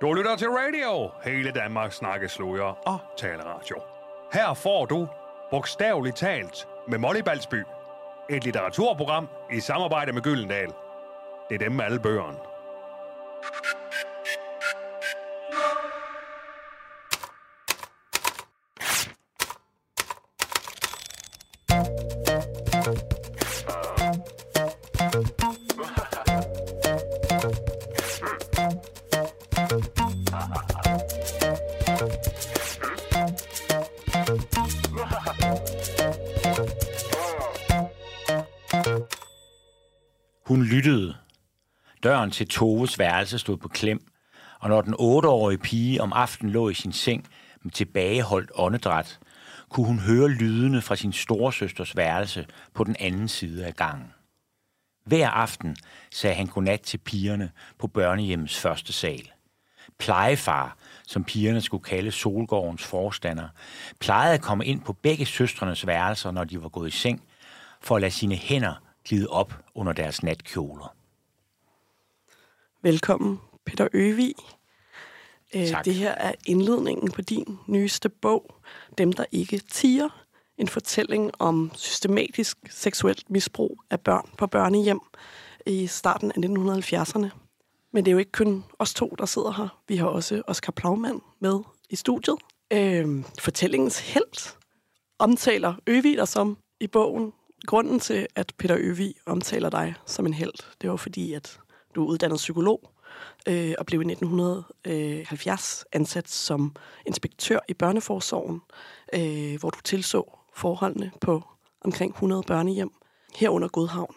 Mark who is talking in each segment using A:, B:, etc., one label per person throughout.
A: Du lytter til radio, hele Danmarks snakkesløger og taleradio. Her får du, bogstaveligt talt, med Molly Balsby, et litteraturprogram i samarbejde med Gyldendal. Det er dem med alle bøgerne.
B: Til Toves værelse stod på klem, og når den otteårige pige om aftenen lå i sin seng med tilbageholdt åndedræt, kunne hun høre lydene fra sin storesøsters værelse på den anden side af gangen. Hver aften sagde han godnat til pigerne på børnehjemmets første sal. Plejefar, som pigerne skulle kalde Solgårdens forstander, plejede at komme ind på begge søstrenes værelser, når de var gået i seng, for at lade sine hænder glide op under deres natkjoler.
C: Velkommen, Peter Øvig. Øh,
B: Tak.
C: Det her er indledningen på din nyeste bog, Dem, der ikke tiger. En fortælling om systematisk seksuelt misbrug af børn på børnehjem i starten af 1970'erne. Men det er jo ikke kun os to, der sidder her. Vi har også Oscar Plagmand med i studiet. Øh, fortællingens held omtaler Øvig dig som i bogen. Grunden til, at Peter Øvig omtaler dig som en held, det var fordi, at du er uddannet psykolog øh, og blev i 1970 ansat som inspektør i børneforsorgen, øh, hvor du tilså forholdene på omkring 100 børnehjem herunder Godhavn.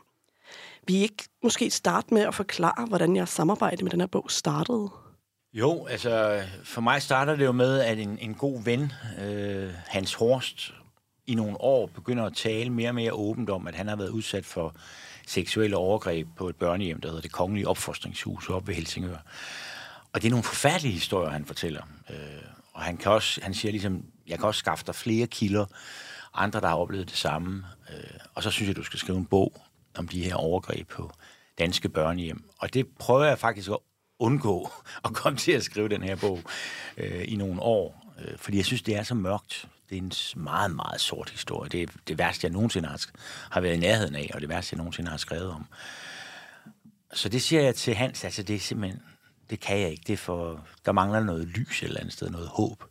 C: Vi ikke måske starte med at forklare, hvordan jeres samarbejde med den her bog startede?
B: Jo, altså for mig starter det jo med, at en, en god ven, øh, Hans Horst, i nogle år begynder at tale mere og mere åbent om, at han har været udsat for seksuelle overgreb på et børnehjem, der hedder det Kongelige Opfostringshus oppe ved Helsingør. Og det er nogle forfærdelige historier, han fortæller. Øh, og han, kan også, han siger ligesom, jeg kan også skaffe dig flere kilder, andre, der har oplevet det samme. Øh, og så synes jeg, du skal skrive en bog om de her overgreb på danske børnehjem. Og det prøver jeg faktisk at undgå at komme til at skrive den her bog øh, i nogle år. Øh, fordi jeg synes, det er så mørkt. Det er en meget, meget sort historie. Det er det værste, jeg nogensinde har, har været i nærheden af, og det værste, jeg nogensinde har skrevet om. Så det siger jeg til Hans, altså det er simpelthen, det kan jeg ikke. Det er for, der mangler noget lys et eller andet sted, noget håb,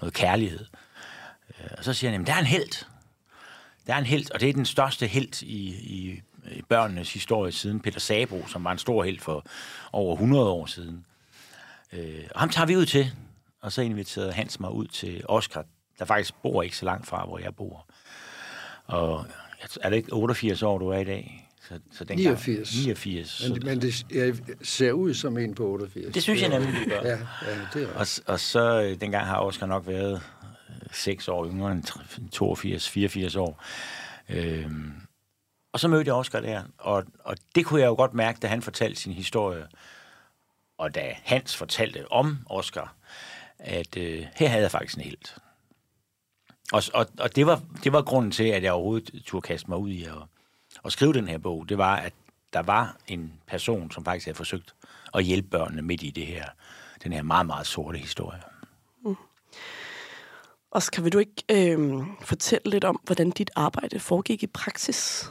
B: noget kærlighed. Øh, og så siger han, jamen der er en held. Der er en held, og det er den største held i, i, i børnenes historie siden Peter Sabro, som var en stor held for over 100 år siden. Øh, og ham tager vi ud til, og så inviterede Hans mig ud til Oscar, der faktisk bor ikke så langt fra, hvor jeg bor. Og er det ikke 88 år, du er i dag? Så, så den
D: 89.
B: 89. Så,
D: Men, men det jeg ser ud som en på 88.
B: det synes jeg nemlig, du gør.
D: Ja, ja det er
B: Og, og så øh, dengang har Oscar nok været øh, 6 år yngre end tr- 82, 84 år. Øhm, og så mødte jeg Oscar der, og, og det kunne jeg jo godt mærke, da han fortalte sin historie, og da Hans fortalte om Oscar, at øh, her havde jeg faktisk en helt. Og, og, og det, var, det var grunden til, at jeg overhovedet turde kaste mig ud i at, at skrive den her bog. Det var, at der var en person, som faktisk havde forsøgt at hjælpe børnene midt i det her, den her meget, meget sorte historie.
C: Oscar, vil du ikke øh, fortælle lidt om, hvordan dit arbejde foregik i praksis?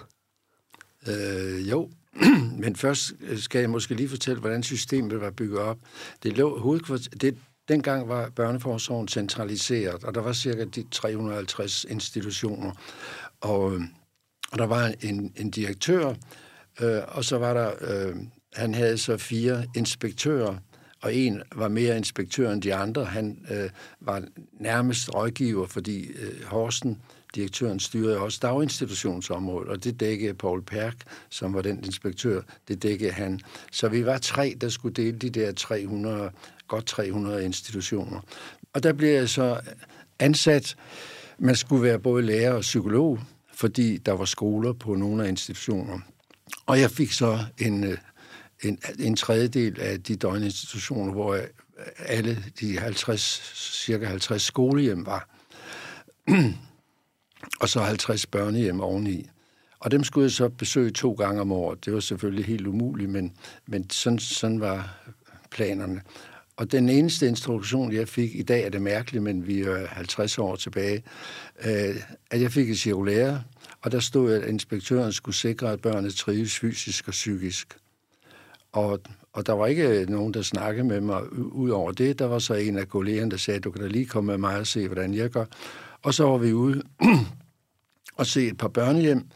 D: Øh, jo, men først skal jeg måske lige fortælle, hvordan systemet var bygget op. Det lå hovedkvarter... Det, dengang var børneforsorgen centraliseret, og der var cirka de 350 institutioner. Og, øh, og der var en, en direktør, øh, og så var der... Øh, han havde så fire inspektører, og en var mere inspektør end de andre. Han øh, var nærmest rådgiver, fordi øh, Horsten, direktøren, styrede også daginstitutionsområdet, og det dækkede Paul Perk, som var den inspektør, det dækkede han. Så vi var tre, der skulle dele de der 300, godt 300 institutioner. Og der blev jeg så ansat. Man skulle være både lærer og psykolog, fordi der var skoler på nogle af institutioner. Og jeg fik så en, øh, en, en tredjedel af de døgninstitutioner, hvor alle de 50, cirka 50 skolehjem var. og så 50 børnehjem oveni. Og dem skulle jeg så besøge to gange om året. Det var selvfølgelig helt umuligt, men, men sådan, sådan var planerne. Og den eneste instruktion, jeg fik, i dag er det mærkeligt, men vi er 50 år tilbage, øh, at jeg fik et cirkulære, og der stod, at inspektøren skulle sikre, at børnene trives fysisk og psykisk. Og, og der var ikke nogen, der snakkede med mig ud over det. Der var så en af kollegerne, der sagde, du kan da lige komme med mig og se, hvordan jeg gør. Og så var vi ude og se et par børnehjem,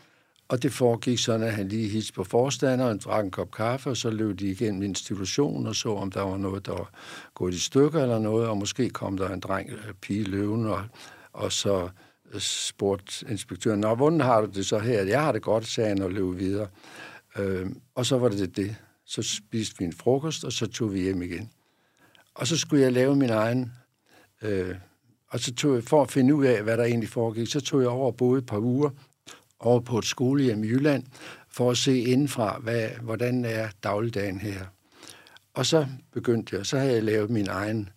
D: og det foregik sådan, at han lige hilste på forstanderen, drak en kop kaffe, og så løb de igennem institutionen og så, om der var noget, der var gået i stykker eller noget, og måske kom der en dreng, eller pige løven, og, og så øh, spurgte inspektøren, Nå, hvordan har du det så her? Jeg har det godt, sagde han, og løb videre. Øh, og så var det det. Så spiste vi en frokost, og så tog vi hjem igen. Og så skulle jeg lave min egen... Øh, og så tog jeg, for at finde ud af, hvad der egentlig foregik, så tog jeg over og boede et par uger over på et skolehjem i Jylland, for at se indenfra, hvad, hvordan er dagligdagen her. Og så begyndte jeg, så havde jeg lavet min egen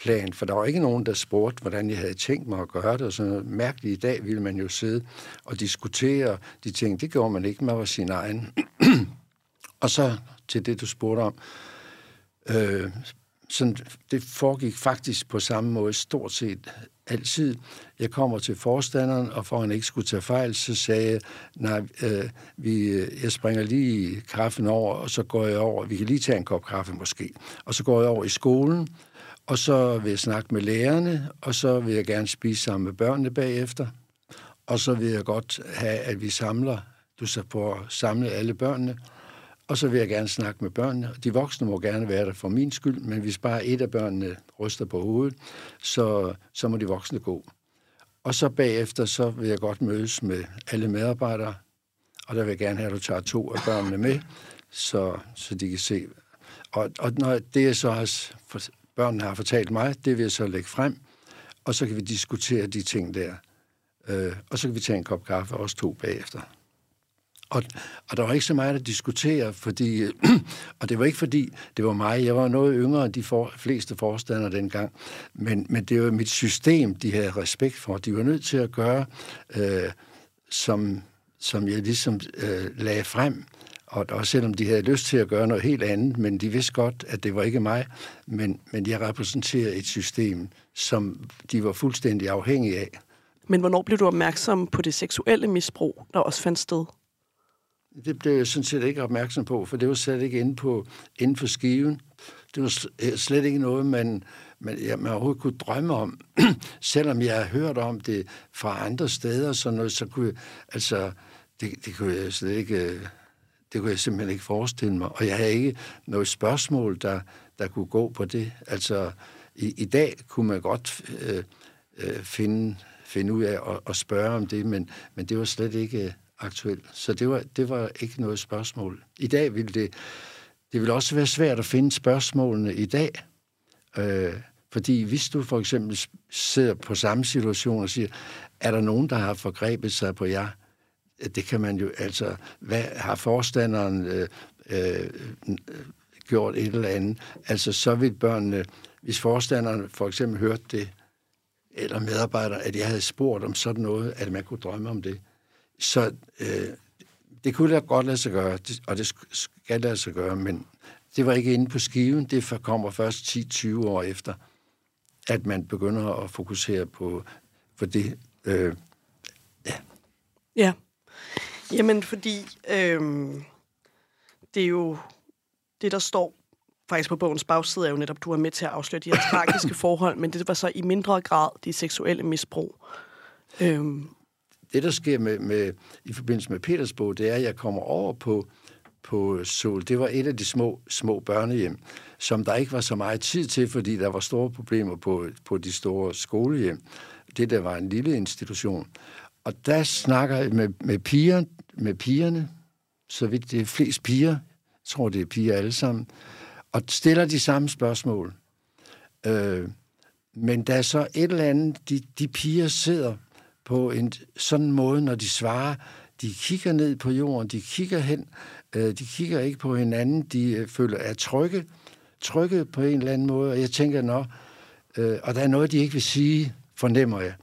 D: plan, for der var ikke nogen, der spurgte, hvordan jeg havde tænkt mig at gøre det, og sådan noget mærkeligt. I dag ville man jo sidde og diskutere de ting. Det gjorde man ikke, man var sin egen. og så til det, du spurgte om. Øh, sådan, det foregik faktisk på samme måde stort set altid. Jeg kommer til forstanderen, og for at han ikke skulle tage fejl, så sagde jeg, nej, øh, vi, øh, jeg springer lige kaffen over, og så går jeg over, vi kan lige tage en kop kaffe måske, og så går jeg over i skolen, og så vil jeg snakke med lærerne, og så vil jeg gerne spise sammen med børnene bagefter, og så vil jeg godt have, at vi samler, du så på at samle alle børnene, og så vil jeg gerne snakke med børnene. De voksne må gerne være der for min skyld, men hvis bare et af børnene ryster på hovedet, så, så må de voksne gå. Og så bagefter, så vil jeg godt mødes med alle medarbejdere, og der vil jeg gerne have, at du tager to af børnene med, så, så de kan se. Og, og når det, så har, for, børnene har fortalt mig, det vil jeg så lægge frem, og så kan vi diskutere de ting der. Øh, og så kan vi tage en kop kaffe, også to bagefter. Og, og der var ikke så meget at diskutere, fordi, og det var ikke fordi, det var mig. Jeg var noget yngre end de for, fleste forstandere dengang. Men, men det var mit system, de havde respekt for. De var nødt til at gøre, øh, som, som jeg ligesom øh, lagde frem. Og også selvom de havde lyst til at gøre noget helt andet, men de vidste godt, at det var ikke mig, men, men jeg repræsenterer et system, som de var fuldstændig afhængige af.
C: Men hvornår blev du opmærksom på det seksuelle misbrug, der også fandt sted?
D: Det blev jeg sådan set ikke opmærksom på, for det var slet ikke inde, på, inde for skiven. Det var øh, slet ikke noget, man, man, ja, man overhovedet kunne drømme om. Selvom jeg har hørt om det fra andre steder, så, noget, så kunne jeg, altså, det, det kunne jeg slet ikke, øh, det kunne jeg simpelthen ikke forestille mig. Og jeg havde ikke noget spørgsmål, der, der kunne gå på det. Altså, i, i dag kunne man godt øh, øh, finde, finde ud af at, at spørge om det, men, men det var slet ikke øh, aktuel. Så det var, det var ikke noget spørgsmål. I dag ville det, det vil også være svært at finde spørgsmålene i dag. Øh, fordi hvis du for eksempel sidder på samme situation og siger, er der nogen, der har forgrebet sig på jer? Det kan man jo, altså, hvad har forstanderen øh, øh, gjort et eller andet? Altså, så vil børnene, hvis forstanderen for eksempel hørte det, eller medarbejder, at jeg havde spurgt om sådan noget, at man kunne drømme om det, så øh, det kunne da godt lade sig gøre, og det skal lade sig gøre, men det var ikke inde på skiven. Det kommer først 10-20 år efter, at man begynder at fokusere på, på det. Øh,
C: ja. Ja. Jamen, fordi øh, det er jo det, der står faktisk på bogens bagside, er jo netop, du er med til at afsløre de her tragiske forhold, men det var så i mindre grad de seksuelle misbrug.
D: Øh, det, der sker med, med, i forbindelse med Petersborg, det er, at jeg kommer over på, på Sol. Det var et af de små, små børnehjem, som der ikke var så meget tid til, fordi der var store problemer på, på de store skolehjem. Det der var en lille institution. Og der snakker jeg med, med, piger, med pigerne, så vidt det er flest piger, jeg tror det er piger alle sammen, og stiller de samme spørgsmål. Øh, men der er så et eller andet, de, de piger sidder på en sådan måde, når de svarer. De kigger ned på jorden, de kigger hen, øh, de kigger ikke på hinanden, de øh, føler er trygge, trygge på en eller anden måde, og jeg tænker, nå, øh, og der er noget, de ikke vil sige, fornemmer jeg.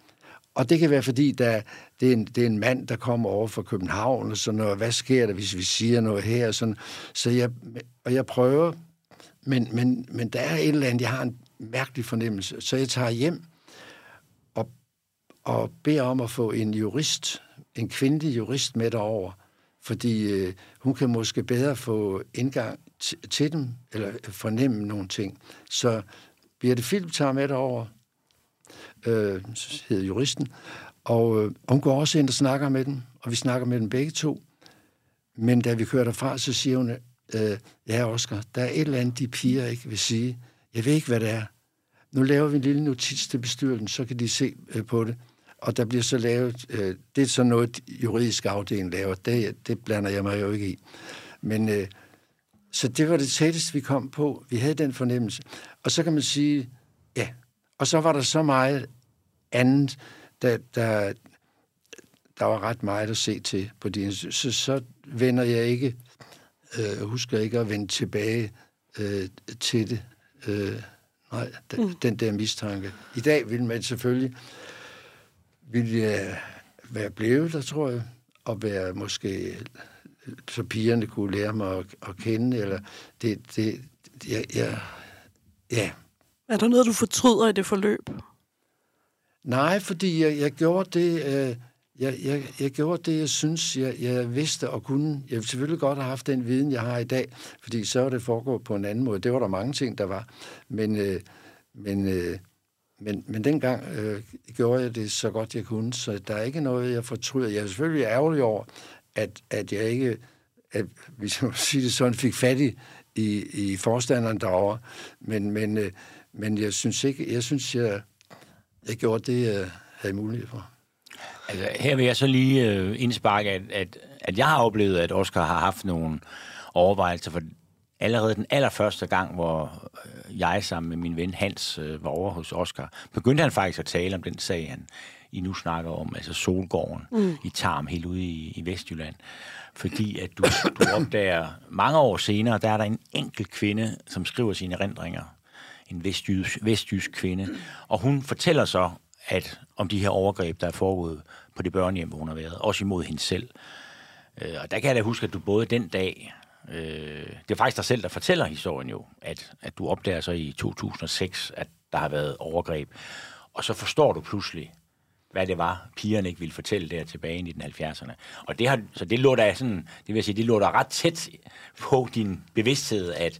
D: Og det kan være, fordi der, det, er en, det er en mand, der kommer over fra København, og sådan noget, hvad sker der, hvis vi siger noget her? og Sådan. Så jeg, og jeg prøver men, men, men der er et eller andet, jeg har en mærkelig fornemmelse. Så jeg tager hjem og beder om at få en jurist, en kvindelig jurist med derover, fordi øh, hun kan måske bedre få indgang til dem, eller fornemme nogle ting. Så Birte Philip tager med derover, øh, hedder juristen, og øh, hun går også ind og snakker med dem, og vi snakker med dem begge to. Men da vi kører derfra, så siger hun, øh, ja Oscar, der er et eller andet, de piger ikke vil sige. Jeg ved ikke, hvad det er. Nu laver vi en lille notits til bestyrelsen, så kan de se øh, på det. Og der bliver så lavet, øh, det er så noget, juridisk afdeling laver. Det, det blander jeg mig jo ikke i. Men øh, så det var det tætteste, vi kom på. Vi havde den fornemmelse. Og så kan man sige, ja. Og så var der så meget andet, der, der, der var ret meget at se til på din. Så, så vender jeg ikke, øh, husker ikke at vende tilbage øh, til det. Øh, nej, den, mm. den der mistanke. I dag vil man selvfølgelig vil jeg være blevet der, tror jeg, og være måske så pigerne kunne lære mig at, at kende, eller det, det, ja, ja, ja.
C: Er der noget, du fortryder i det forløb?
D: Nej, fordi jeg, jeg gjorde det, øh, jeg, jeg, jeg gjorde det, jeg synes, jeg, jeg vidste og kunne. Jeg ville selvfølgelig godt have haft den viden, jeg har i dag, fordi så er det foregået på en anden måde. Det var der mange ting, der var. Men, øh, men, øh, men, men dengang øh, gjorde jeg det så godt, jeg kunne, så der er ikke noget, jeg fortryder. Jeg er selvfølgelig ærgerlig over, at, at jeg ikke, at, hvis jeg må sige det sådan, fik fat i, i, i forstanderen derovre. Men, men, øh, men jeg synes ikke, jeg synes, jeg, jeg gjorde det, jeg havde mulighed for.
B: Altså, her vil jeg så lige øh, indsparke, at, at, at jeg har oplevet, at Oscar har haft nogle overvejelser, for allerede den allerførste gang, hvor jeg sammen med min ven Hans øh, var over hos Oscar, begyndte han faktisk at tale om den sag, han I nu snakker om, altså Solgården mm. i Tarm, helt ude i, i Vestjylland. Fordi at du, du opdager, mange år senere, der er der en enkelt kvinde, som skriver sine erindringer. En vestjysk, vestjysk kvinde. Og hun fortæller så, at om de her overgreb, der er foregået på det børnehjem, hvor hun har været, også imod hende selv. Øh, og der kan jeg da huske, at du både den dag, øh, det er faktisk dig selv, der fortæller historien jo, at, at du opdager så i 2006, at der har været overgreb. Og så forstår du pludselig, hvad det var, pigerne ikke ville fortælle der tilbage i den 70'erne. Og det har, så det lå der sådan, det vil sige, det lå der ret tæt på din bevidsthed, at,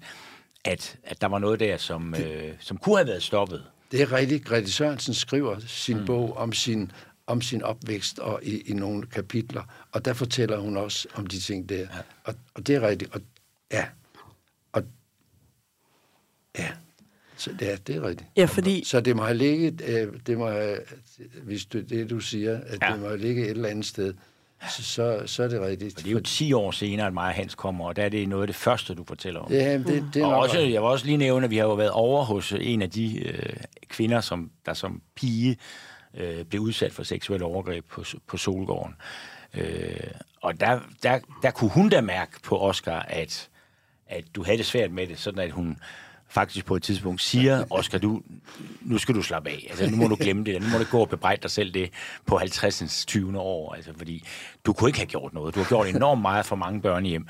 B: at, at der var noget der, som, øh, som kunne have været stoppet.
D: Det er rigtigt. Grete Sørensen skriver sin mm. bog om sin, om sin opvækst og i, i nogle kapitler, og der fortæller hun også om de ting der. Ja. Og, og det er rigtigt. Og, ja. Og, ja. Så det er, det er rigtigt.
C: Ja, fordi...
D: Så det må have ligget, øh, det må have, hvis du, det du siger, at ja. det må have ligget et eller andet sted, så, så, så er det rigtigt.
B: Og det er jo 10 år senere, at mig og Hans kommer, og der er det noget af det første, du fortæller om.
D: Ja, det, det er
B: og også, jeg vil også lige nævne, at vi har jo været over hos en af de øh, kvinder, som, der som pige øh, blev udsat for seksuelle overgreb på, på Solgården. Øh, og der, der, der kunne hun da mærke på Oscar, at, at du havde det svært med det, sådan at hun faktisk på et tidspunkt siger, Oscar, du, nu skal du slappe af. Altså, nu må du glemme det. Nu må du gå og bebrejde dig selv det på 50. 20. år. Altså, fordi du kunne ikke have gjort noget. Du har gjort enormt meget for mange børn hjem,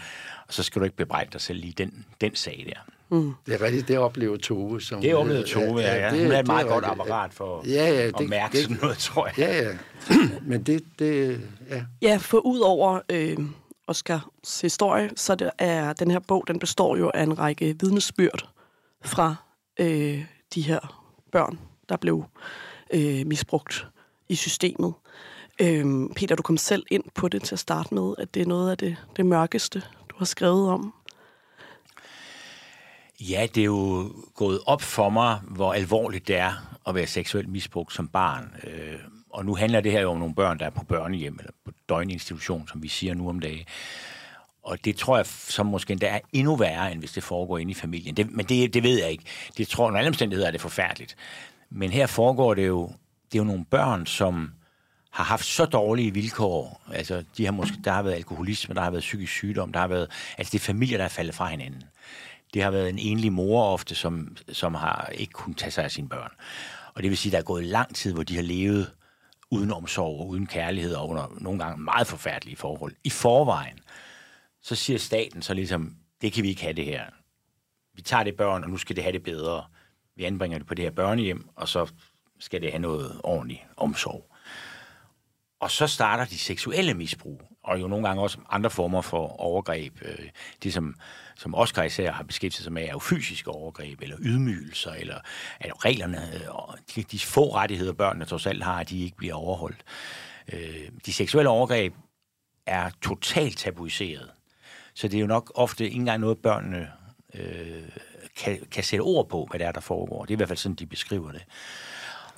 B: og så skal du ikke bebrejde dig selv lige den, den sag der.
D: Mm. Det er rigtigt, det oplever Tove. Som,
B: det oplever Tove, ja. ja. ja. Det, Hun er et meget godt apparat for ja, ja, det, at mærke det, sådan noget, tror jeg.
D: Ja, ja. Men det, det ja.
C: Ja, for ud over øh, Oscars historie, så det er den her bog, den består jo af en række vidnesbyrd fra øh, de her børn, der blev øh, misbrugt i systemet. Øh, Peter, du kom selv ind på det til at starte med, at det er noget af det, det mørkeste, du har skrevet om.
B: Ja, det er jo gået op for mig, hvor alvorligt det er at være seksuelt misbrugt som barn. Øh, og nu handler det her jo om nogle børn, der er på børnehjem eller på døgninstitution, som vi siger nu om dagen. Og det tror jeg som måske endda er endnu værre, end hvis det foregår inde i familien. Det, men det, det ved jeg ikke. Det tror jeg, under alle omstændigheder er det forfærdeligt. Men her foregår det jo, det er jo nogle børn, som har haft så dårlige vilkår. Altså, de har måske, der har været alkoholisme, der har været psykisk sygdom, der har været, altså det er familier, der er faldet fra hinanden. Det har været en enlig mor ofte, som, som har ikke kunnet tage sig af sine børn. Og det vil sige, at der er gået lang tid, hvor de har levet uden omsorg og uden kærlighed og under nogle gange meget forfærdelige forhold. I forvejen så siger staten så ligesom, det kan vi ikke have det her. vi tager det børn, og nu skal det have det bedre. Vi anbringer det på det her børnehjem, og så skal det have noget ordentlig omsorg. Og så starter de seksuelle misbrug, og jo nogle gange også andre former for overgreb. Det, som, som Oscar især har beskæftiget sig med, er jo fysiske overgreb, eller ydmygelser, eller at reglerne, og de, de få rettigheder, børnene trods alt har, at de ikke bliver overholdt. Øh, de seksuelle overgreb er totalt tabuiseret. Så det er jo nok ofte ikke engang noget, børnene øh, kan, kan sætte ord på, hvad det er, der foregår. Det er i hvert fald sådan, de beskriver det.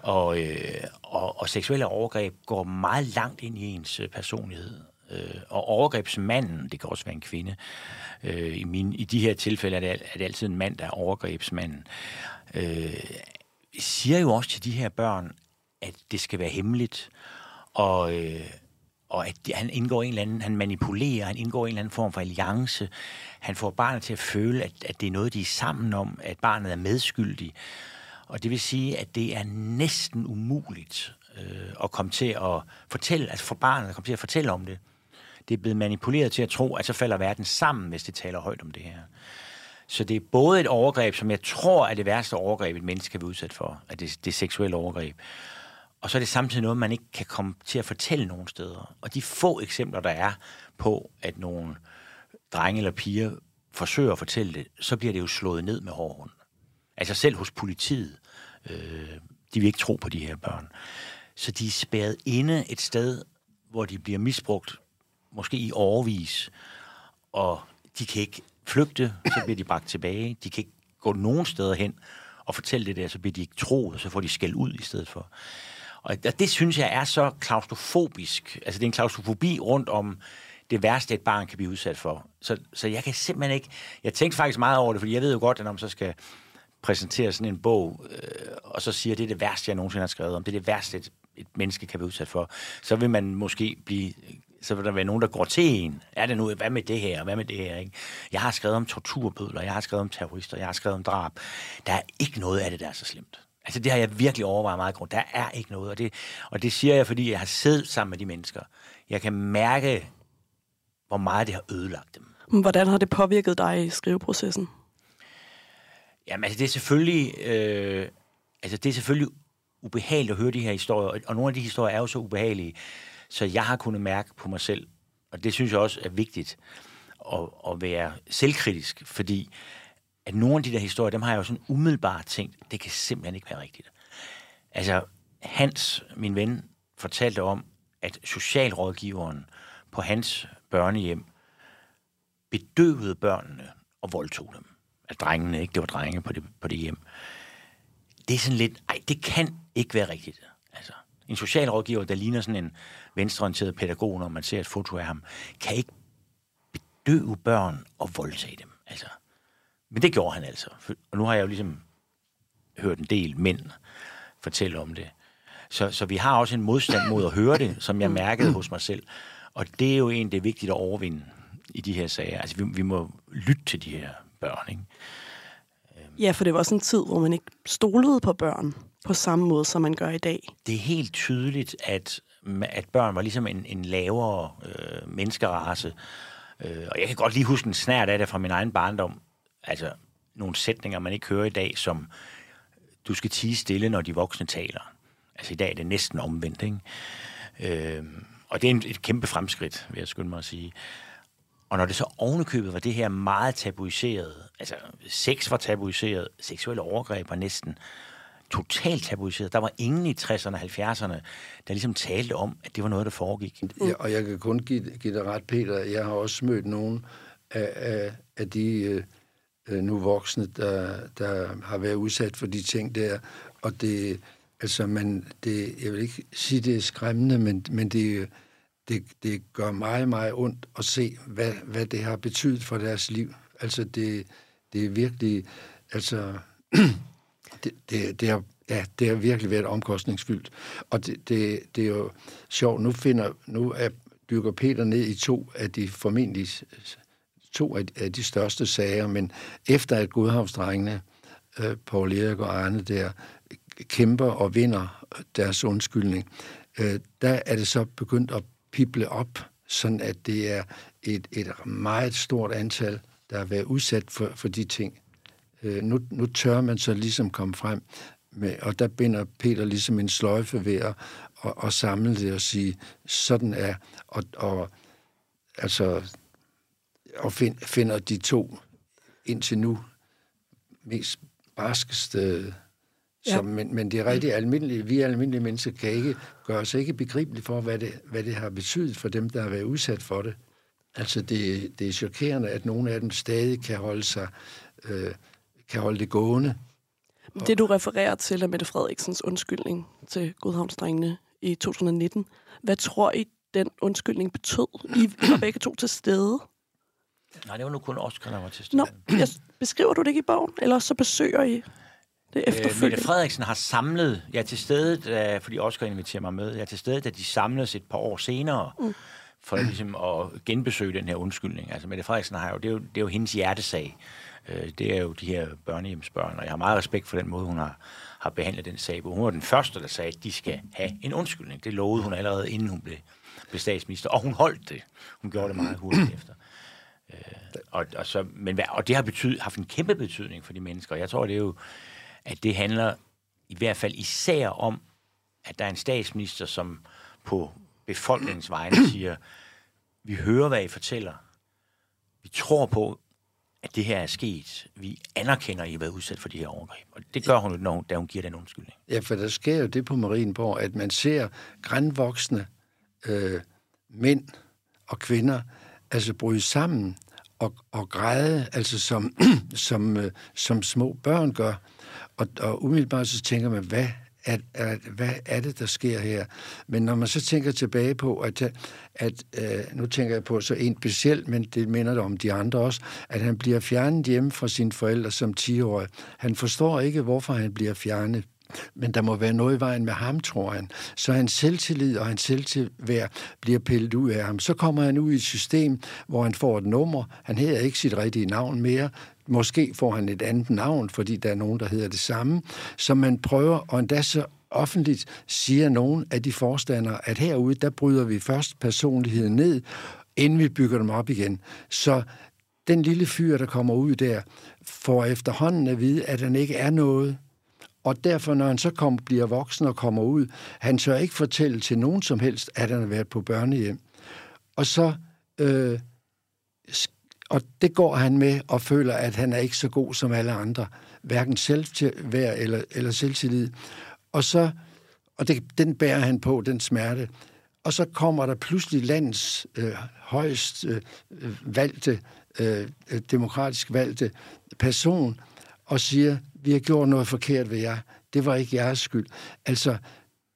B: Og, øh, og, og seksuelle overgreb går meget langt ind i ens øh, personlighed. Øh, og overgrebsmanden, det kan også være en kvinde, øh, i, min, i de her tilfælde er det, er det altid en mand, der er overgrebsmanden, øh, siger jo også til de her børn, at det skal være hemmeligt, og, øh, og at han indgår en eller anden, han manipulerer, han indgår en eller anden form for alliance. Han får barnet til at føle, at, at det er noget, de er sammen om, at barnet er medskyldig. Og det vil sige, at det er næsten umuligt øh, at komme til at fortælle, altså for barnet at komme til at fortælle om det. Det er blevet manipuleret til at tro, at så falder verden sammen, hvis det taler højt om det her. Så det er både et overgreb, som jeg tror er det værste overgreb, et menneske kan blive udsat for, at det, det er seksuelle overgreb. Og så er det samtidig noget, man ikke kan komme til at fortælle nogen steder. Og de få eksempler, der er på, at nogle drenge eller piger forsøger at fortælle det, så bliver det jo slået ned med hården. Altså selv hos politiet. Øh, de vil ikke tro på de her børn. Så de er spærret inde et sted, hvor de bliver misbrugt, måske i overvis, og de kan ikke flygte, så bliver de bragt tilbage. De kan ikke gå nogen steder hen og fortælle det der, så bliver de ikke troet, og så får de skæld ud i stedet for. Og det synes jeg er så klaustrofobisk. Altså det er en klaustrofobi rundt om det værste, et barn kan blive udsat for. Så, så jeg kan simpelthen ikke... Jeg tænkte faktisk meget over det, fordi jeg ved jo godt, at når man så skal præsentere sådan en bog, øh, og så siger, at det er det værste, jeg nogensinde har skrevet om, det er det værste, et, et menneske kan blive udsat for, så vil man måske blive så vil der være nogen, der går til en. Er det nu, hvad med det her, hvad med det her? Ikke? Jeg har skrevet om torturbødler, jeg har skrevet om terrorister, jeg har skrevet om drab. Der er ikke noget af det, der er så slemt. Altså det har jeg virkelig overvejet meget grund. Der er ikke noget, og det, og det siger jeg, fordi jeg har siddet sammen med de mennesker. Jeg kan mærke, hvor meget det har ødelagt dem.
C: Hvordan har det påvirket dig i skriveprocessen?
B: Jamen altså det er selvfølgelig, øh, altså det er selvfølgelig ubehageligt at høre de her historier, og nogle af de historier er jo så ubehagelige, så jeg har kunnet mærke på mig selv, og det synes jeg også er vigtigt, at, at være selvkritisk, fordi at nogle af de der historier, dem har jeg jo sådan umiddelbart tænkt, det kan simpelthen ikke være rigtigt. Altså, Hans, min ven, fortalte om, at socialrådgiveren på hans børnehjem bedøvede børnene og voldtog dem. At drengene, ikke? Det var drenge på det, på det hjem. Det er sådan lidt, ej, det kan ikke være rigtigt. Altså, en socialrådgiver, der ligner sådan en venstreorienteret pædagog, når man ser et foto af ham, kan ikke bedøve børn og voldtage dem. Altså, men det gjorde han altså. Og nu har jeg jo ligesom hørt en del mænd fortælle om det. Så, så vi har også en modstand mod at høre det, som jeg mærkede hos mig selv. Og det er jo en, det er vigtigt at overvinde i de her sager. Altså, vi, vi må lytte til de her børn, ikke?
C: Ja, for det var også en tid, hvor man ikke stolede på børn på samme måde, som man gør i dag.
B: Det er helt tydeligt, at, at børn var ligesom en, en lavere øh, menneskerace. Øh, og jeg kan godt lige huske en snært af det fra min egen barndom. Altså, nogle sætninger, man ikke hører i dag, som du skal tige stille, når de voksne taler. Altså, i dag er det næsten omvendt, ikke? Øh, og det er et kæmpe fremskridt, vil jeg skynde mig at sige. Og når det så ovenikøbet var det her meget tabuiseret, altså sex var tabuiseret, seksuelle overgreb var næsten totalt tabuiseret. Der var ingen i 60'erne og 70'erne, der ligesom talte om, at det var noget, der foregik.
D: Ja, og jeg kan kun give, give dig ret, Peter. Jeg har også mødt nogen af, af, af de øh, øh, nu voksne, der, der har været udsat for de ting der. Og det, altså, man, det, jeg vil ikke sige, det er skræmmende, men, men det, det, det gør meget, meget ondt at se, hvad, hvad det har betydet for deres liv. Altså, det, det er virkelig, altså, det, det, det, har, ja, det har virkelig været omkostningsfyldt. Og det, det, det er jo sjovt, nu finder, nu er, dykker Peter ned i to af de formentlig to af, af de største sager, men efter at Godhavnsdrengene, øh, Paul Erik og Arne der, kæmper og vinder deres undskyldning, øh, der er det så begyndt at pible op, sådan at det er et, et meget stort antal, der har været udsat for, for de ting øh, nu, nu tør man så ligesom komme frem med, og der binder Peter ligesom en sløjfe ved at og, og samle det og sige, sådan er, og, og altså, og find, finder de to indtil nu mest barskeste Ja. Som, men, men det er rigtig almindelige, vi almindelige mennesker kan ikke gøre os ikke begribelige for, hvad det, hvad det har betydet for dem, der har været udsat for det. Altså, det, det er chokerende, at nogle af dem stadig kan holde sig, øh, kan holde det gående.
C: Det, du refererer til, er Mette Frederiksens undskyldning til Godhavnsdrengene i 2019. Hvad tror I, den undskyldning betød? I var begge to til stede.
B: Nej, det var nu kun Oscar, der var til stede.
C: Nå, jeg, beskriver du det ikke i bogen? Eller så besøger I det
B: øh, Mette Frederiksen har samlet, jeg er til stede, da, fordi Oscar inviterer mig med, jeg er til stede, da de samles et par år senere, mm. for ligesom at genbesøge den her undskyldning. Altså Mette Frederiksen har jo, det er jo, det er jo hendes hjertesag. Øh, det er jo de her børnehjemsbørn, og jeg har meget respekt for den måde, hun har, har behandlet den sag. Hun var den første, der sagde, at de skal have en undskyldning. Det lovede hun allerede, inden hun blev, blev statsminister, og hun holdt det. Hun gjorde det meget hurtigt efter. Øh, og, og, så, men, og det har betyd, haft en kæmpe betydning for de mennesker. Jeg tror, det er jo at det handler i hvert fald især om, at der er en statsminister, som på befolkningens vegne siger, vi hører, hvad I fortæller. Vi tror på, at det her er sket. Vi anerkender, at I har været udsat for de her overgreb. Og det gør hun, når, da hun giver den undskyldning.
D: Ja, for der sker jo det på Marienborg, at man ser grænvoksne øh, mænd og kvinder altså bryde sammen og, og græde, altså som, som, øh, som små børn gør. Og, og umiddelbart så tænker man, hvad at, at hvad er det, der sker her? Men når man så tænker tilbage på, at, at øh, nu tænker jeg på så en specielt, men det minder om de andre også, at han bliver fjernet hjemme fra sine forældre som 10-årig. Han forstår ikke, hvorfor han bliver fjernet men der må være noget i vejen med ham, tror han. Så hans selvtillid og hans selvtilværd bliver pillet ud af ham. Så kommer han ud i et system, hvor han får et nummer. Han hedder ikke sit rigtige navn mere. Måske får han et andet navn, fordi der er nogen, der hedder det samme. Så man prøver, og endda så offentligt siger nogen af de forstandere, at herude, der bryder vi først personligheden ned, inden vi bygger dem op igen. Så den lille fyr, der kommer ud der, får efterhånden at vide, at han ikke er noget, og derfor, når han så kommer, bliver voksen og kommer ud, han tør ikke fortælle til nogen som helst, at han har været på børnehjem. Og så... Øh, og det går han med og føler, at han er ikke så god som alle andre. Hverken selvværd eller, eller selvtillid. Og så... Og det, den bærer han på, den smerte. Og så kommer der pludselig landets øh, højst øh, valgte, øh, demokratisk valgte person og siger, vi har gjort noget forkert ved jer. Det var ikke jeres skyld. Altså,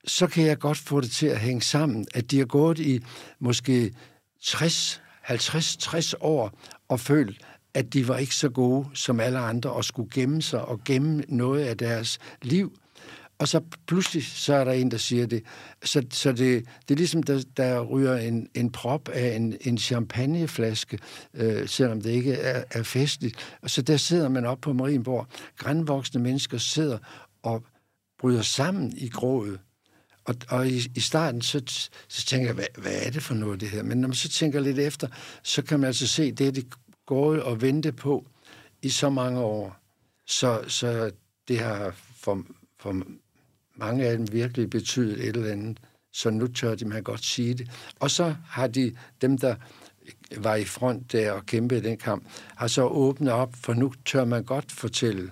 D: så kan jeg godt få det til at hænge sammen, at de har gået i måske 60, 50, 60 år og følt, at de var ikke så gode som alle andre og skulle gemme sig og gemme noget af deres liv. Og så pludselig, så er der en, der siger det. Så, så det, det er ligesom, der, der ryger en, en prop af en, en champagneflaske, øh, selvom det ikke er, er festligt. Og så der sidder man op på Marienborg. Grænvoksne mennesker sidder og bryder sammen i grået og, og i, i starten, så, så tænker jeg, hvad, hvad er det for noget, det her? Men når man så tænker lidt efter, så kan man altså se, det er det gået og vente på i så mange år. Så, så det har for, for mange af dem virkelig betydet et eller andet, så nu tør de man godt sige det. Og så har de, dem der var i front der og kæmpede den kamp, har så åbnet op, for nu tør man godt fortælle,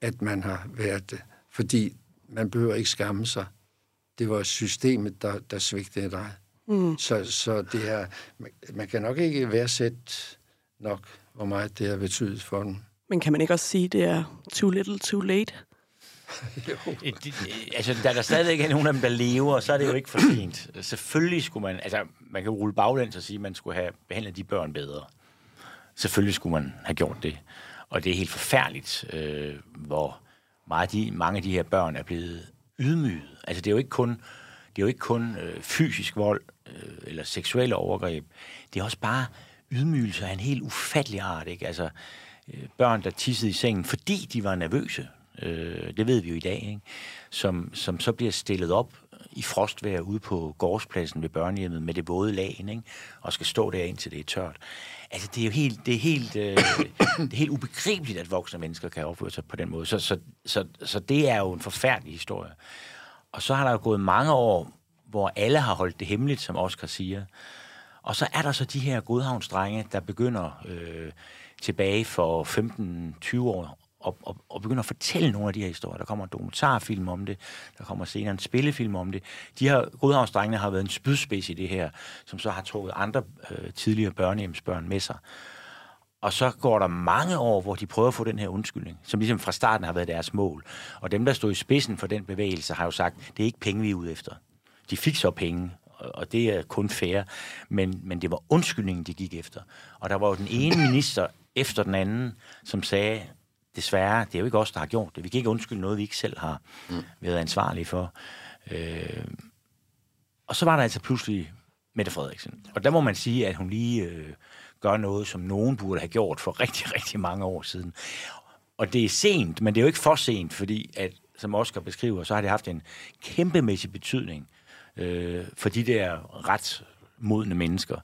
D: at man har været det, fordi man behøver ikke skamme sig. Det var systemet, der, der svigtede dig. Mm. Så, så det er, man, man kan nok ikke værdsætte nok, hvor meget det har betydet for dem.
C: Men kan man ikke også sige, at det er too little, too late?
B: altså, da der stadigvæk er nogen af dem, der lever, så er det jo ikke for sent. Selvfølgelig skulle man, altså, man kan rulle baglæns og sige, at man skulle have behandlet de børn bedre. Selvfølgelig skulle man have gjort det. Og det er helt forfærdeligt, øh, hvor meget de, mange af de her børn er blevet ydmyget. Altså, det er jo ikke kun, det er jo ikke kun øh, fysisk vold øh, eller seksuelle overgreb. Det er også bare ydmygelse af en helt ufattelig art. Ikke? Altså, øh, børn, der tissede i sengen, fordi de var nervøse øh, det ved vi jo i dag, ikke? Som, som så bliver stillet op i frostvejr ude på gårdspladsen ved børnehjemmet med det våde lagen, ikke? og skal stå der indtil det er tørt. Altså, det er jo helt, det er helt, øh, det er helt ubegribeligt, at voksne mennesker kan opføre sig på den måde. Så, så, så, så det er jo en forfærdelig historie. Og så har der jo gået mange år, hvor alle har holdt det hemmeligt, som Oscar siger. Og så er der så de her godhavnsdrenge, der begynder øh, tilbage for 15-20 år og, og, og begynder at fortælle nogle af de her historier. Der kommer en dokumentarfilm om det, der kommer senere en spillefilm om det. De her godhavnsdrengene har været en spydspids i det her, som så har trukket andre øh, tidligere børnehjemsbørn med sig. Og så går der mange år, hvor de prøver at få den her undskyldning, som ligesom fra starten har været deres mål. Og dem, der stod i spidsen for den bevægelse, har jo sagt, det er ikke penge, vi er ude efter. De fik så penge, og det er kun fair, men, men det var undskyldningen, de gik efter. Og der var jo den ene minister efter den anden, som sagde, desværre, det er jo ikke os, der har gjort det. Vi kan ikke undskylde noget, vi ikke selv har mm. været ansvarlige for. Øh, og så var der altså pludselig Mette Frederiksen. Og der må man sige, at hun lige øh, gør noget, som nogen burde have gjort for rigtig, rigtig mange år siden. Og det er sent, men det er jo ikke for sent, fordi at, som Oscar beskriver, så har det haft en kæmpemæssig betydning øh, for de der ret modne mennesker,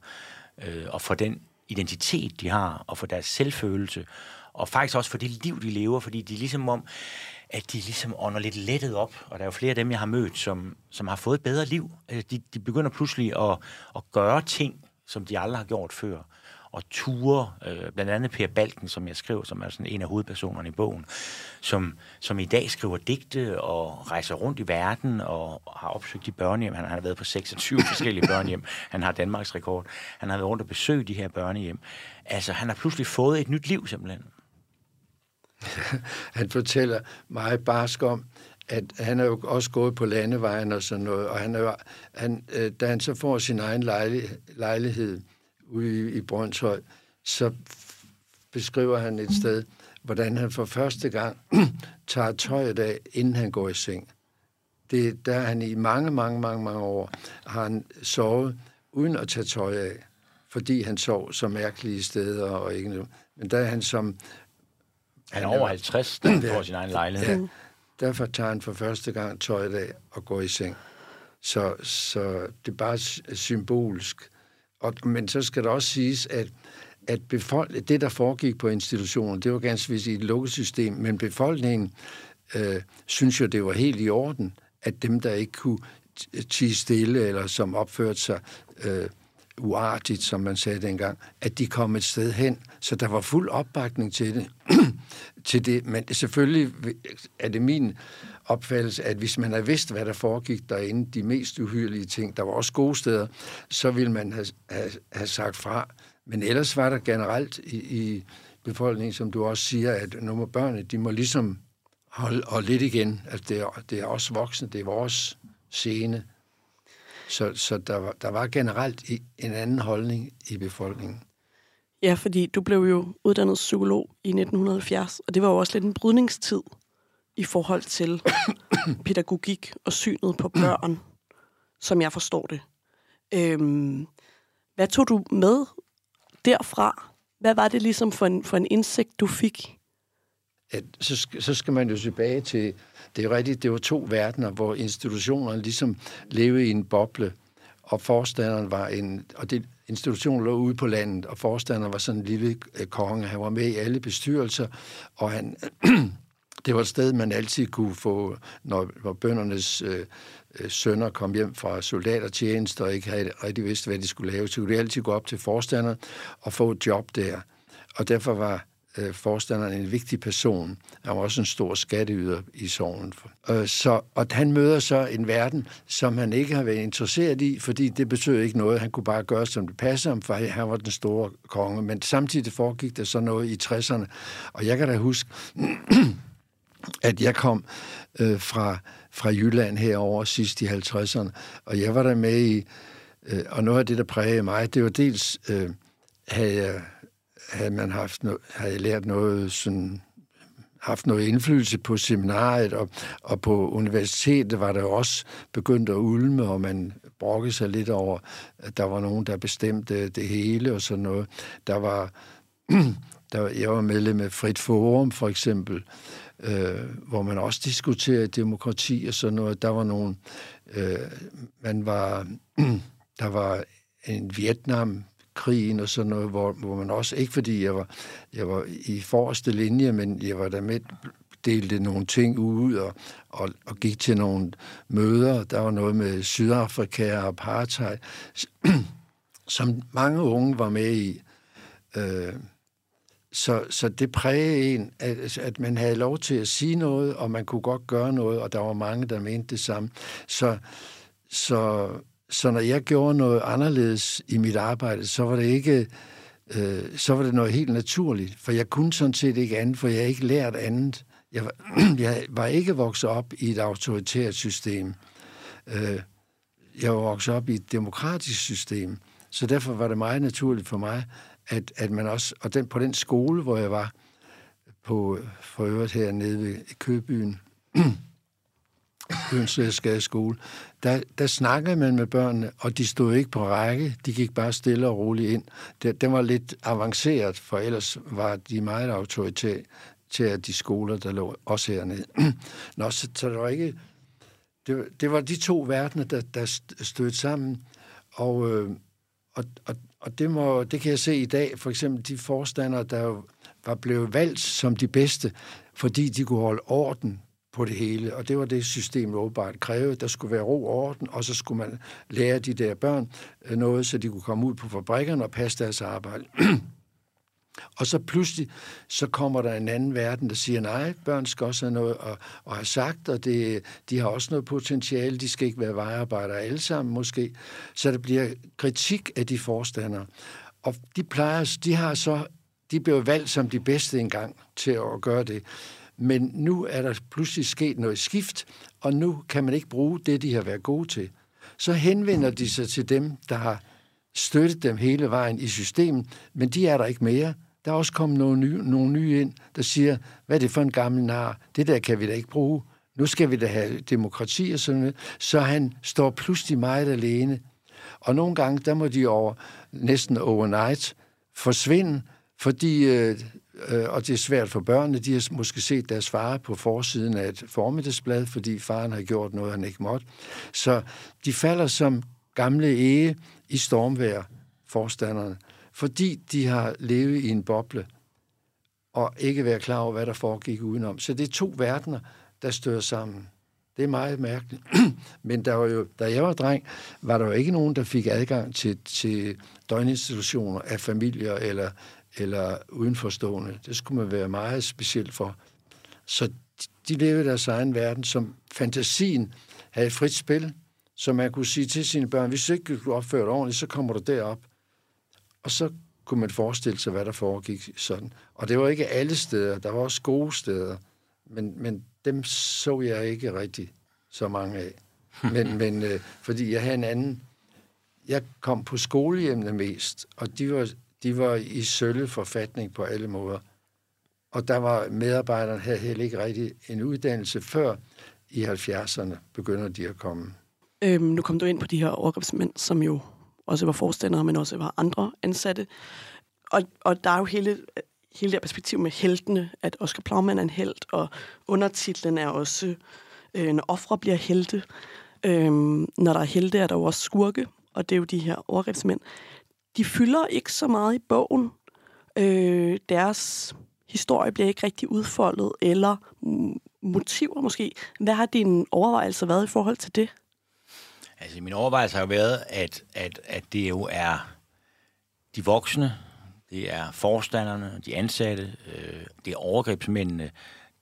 B: øh, og for den identitet, de har, og for deres selvfølelse, og faktisk også for det liv, de lever, fordi de er ligesom om, at de ligesom ånder lidt lettet op, og der er jo flere af dem, jeg har mødt, som, som har fået et bedre liv. Altså, de, de begynder pludselig at, at gøre ting, som de aldrig har gjort før og ture, øh, blandt andet Per Balken, som jeg skriver, som er sådan en af hovedpersonerne i bogen, som, som i dag skriver digte og rejser rundt i verden og har opsøgt de børnehjem. Han har været på 26 forskellige børnehjem. Han har Danmarks rekord. Han har været rundt og besøgt de her børnehjem. Altså, han har pludselig fået et nyt liv, simpelthen.
D: han fortæller meget barsk om, at han er jo også gået på landevejen og sådan noget, og han er, han, øh, da han så får sin egen lejlighed, ude i, i Brøndshøj, så beskriver han et sted, hvordan han for første gang tager tøjet af, inden han går i seng. Det, der han i mange, mange, mange, mange år har han sovet uden at tage tøj af, fordi han sov så mærkelige steder og ikke noget. Men der er han som...
B: Han er over 50, der ja, får sin egen lejlighed. Ja,
D: derfor tager han for første gang tøjet af og går i seng. Så, så det er bare symbolsk og, men så skal det også siges, at, at befolk, det, der foregik på institutionen, det var ganske vist i et lukket system, men befolkningen øh, synes jo, det var helt i orden, at dem, der ikke kunne tige stille, eller som opførte sig øh, uartigt, som man sagde dengang, at de kom et sted hen. Så der var fuld opbakning til det. til det. Men selvfølgelig er det min opfattelse, at hvis man havde vidst, hvad der foregik derinde, de mest uhyrlige ting, der var også gode steder, så ville man have, have, have sagt fra. Men ellers var der generelt i, i befolkningen, som du også siger, at nu må børnene, de må ligesom holde, holde lidt igen. Altså det er, det er også voksne, det er vores scene. Så, så der, var, der var generelt en anden holdning i befolkningen.
C: Ja, fordi du blev jo uddannet psykolog i 1970, og det var jo også lidt en brydningstid i forhold til pædagogik og synet på børn, som jeg forstår det. Øhm, hvad tog du med derfra? Hvad var det ligesom for en, for en indsigt, du fik?
D: At, så, så skal man jo tilbage til, det er rigtigt, det var to verdener, hvor institutionerne ligesom levede i en boble, og forstanderen var en, og det, institutionen lå ude på landet, og forstanderen var sådan en lille øh, konge. Han var med i alle bestyrelser, og han det var et sted, man altid kunne få, når, når bøndernes øh, øh, sønner kom hjem fra soldatertjeneste og ikke havde rigtig vidst, hvad de skulle lave, så kunne de altid gå op til forstanderen og få et job der. Og derfor var øh, forstanderen en vigtig person. Han var også en stor skatteyder i sorgen. Øh, så, og han møder så en verden, som han ikke har været interesseret i, fordi det betød ikke noget. Han kunne bare gøre, som det passede ham, for han var den store konge. Men samtidig foregik der så noget i 60'erne. Og jeg kan da huske, at jeg kom øh, fra, fra Jylland herover sidst i 50'erne, og jeg var der med i, øh, og noget af det, der prægede mig, det var dels, øh, havde, jeg, havde man haft no, havde lært noget sådan haft noget indflydelse på seminariet, og, og på universitetet var det også begyndt at ulme, og man brokkede sig lidt over, at der var nogen, der bestemte det hele og sådan noget. Der var, der, jeg var medlem af Frit Forum, for eksempel, øh, hvor man også diskuterede demokrati og sådan noget. Der var nogle øh, man var, der var en Vietnam krigen og sådan noget, hvor, hvor man også, ikke fordi jeg var, jeg var i forreste linje, men jeg var der med, delte nogle ting ud og, og, og gik til nogle møder. Der var noget med Sydafrika og apartheid, som mange unge var med i. Øh, så, så det prægede en, at, at man havde lov til at sige noget, og man kunne godt gøre noget, og der var mange, der mente det samme. Så, så, så når jeg gjorde noget anderledes i mit arbejde, så var det ikke øh, så var det noget helt naturligt, for jeg kunne sådan set ikke andet, for jeg havde ikke lært andet. Jeg var, jeg var ikke vokset op i et autoritært system. Øh, jeg var vokset op i et demokratisk system, så derfor var det meget naturligt for mig, at, at man også, og den, på den skole, hvor jeg var, på, for øvrigt hernede ved Købyen, Hønslæsgade skole, der, der snakkede man med børnene, og de stod ikke på række, de gik bare stille og roligt ind. Det, det var lidt avanceret, for ellers var de meget autoritære til at de skoler, der lå også hernede. Nå, så, så der var ikke... Det, det var de to verdener, der, der stødte sammen, og, øh, og, og, og det, må, det kan jeg se i dag, for eksempel de forstandere, der var blevet valgt som de bedste, fordi de kunne holde orden på det hele, og det var det, systemet åbenbart krævede. Der skulle være ro og orden, og så skulle man lære de der børn øh, noget, så de kunne komme ud på fabrikkerne og passe deres arbejde. Og så pludselig, så kommer der en anden verden, der siger, nej, børn skal også have noget at, at have sagt, og det, de har også noget potentiale, de skal ikke være vejarbejdere alle sammen måske. Så der bliver kritik af de forstandere. Og de plejer, de har så, de blev valgt som de bedste engang til at gøre det. Men nu er der pludselig sket noget skift, og nu kan man ikke bruge det, de har været gode til. Så henvender de sig til dem, der har støttet dem hele vejen i systemet, men de er der ikke mere. Der er også kommet nogle nye, nogle nye ind, der siger, hvad er det for en gammel nar? Det der kan vi da ikke bruge. Nu skal vi da have demokrati og sådan noget. Så han står pludselig meget alene. Og nogle gange, der må de over næsten overnight forsvinde, fordi, øh, Øh, og det er svært for børnene, de har måske set deres far på forsiden af et formiddagsblad, fordi faren har gjort noget, han ikke måtte. Så de falder som gamle ege i stormvejr, forstanderne fordi de har levet i en boble og ikke været klar over, hvad der foregik udenom. Så det er to verdener, der støder sammen. Det er meget mærkeligt. Men der var jo, da jeg var dreng, var der jo ikke nogen, der fik adgang til, til døgninstitutioner af familier eller, eller udenforstående. Det skulle man være meget specielt for. Så de levede deres egen verden, som fantasien havde frit spil, så man kunne sige til sine børn, hvis ikke du opfører dig ordentligt, så kommer du derop. Og så kunne man forestille sig, hvad der foregik sådan. Og det var ikke alle steder. Der var også gode steder. Men, men dem så jeg ikke rigtig så mange af. Men, men øh, fordi jeg havde en anden... Jeg kom på skolehjemmene mest, og de var, de var i sølle forfatning på alle måder. Og der var medarbejderne havde heller ikke rigtig en uddannelse før i 70'erne begynder de at komme.
C: Øhm, nu kom du ind på de her overgrebsmænd, som jo også var forstandere, men også var andre ansatte. Og, og der er jo hele, hele det perspektiv med heltene, at Oscar Plaumann er en held, og undertitlen er også, øh, når ofre bliver helte. Øhm, når der er helte, er der jo også skurke, og det er jo de her overgrebsmænd. De fylder ikke så meget i bogen. Øh, deres historie bliver ikke rigtig udfoldet, eller motiver måske. Hvad har din overvejelse været i forhold til det?
B: Altså, min overvejelse har jo været, at, at, at det jo er de voksne, det er forstanderne, de ansatte, øh, det er overgrebsmændene,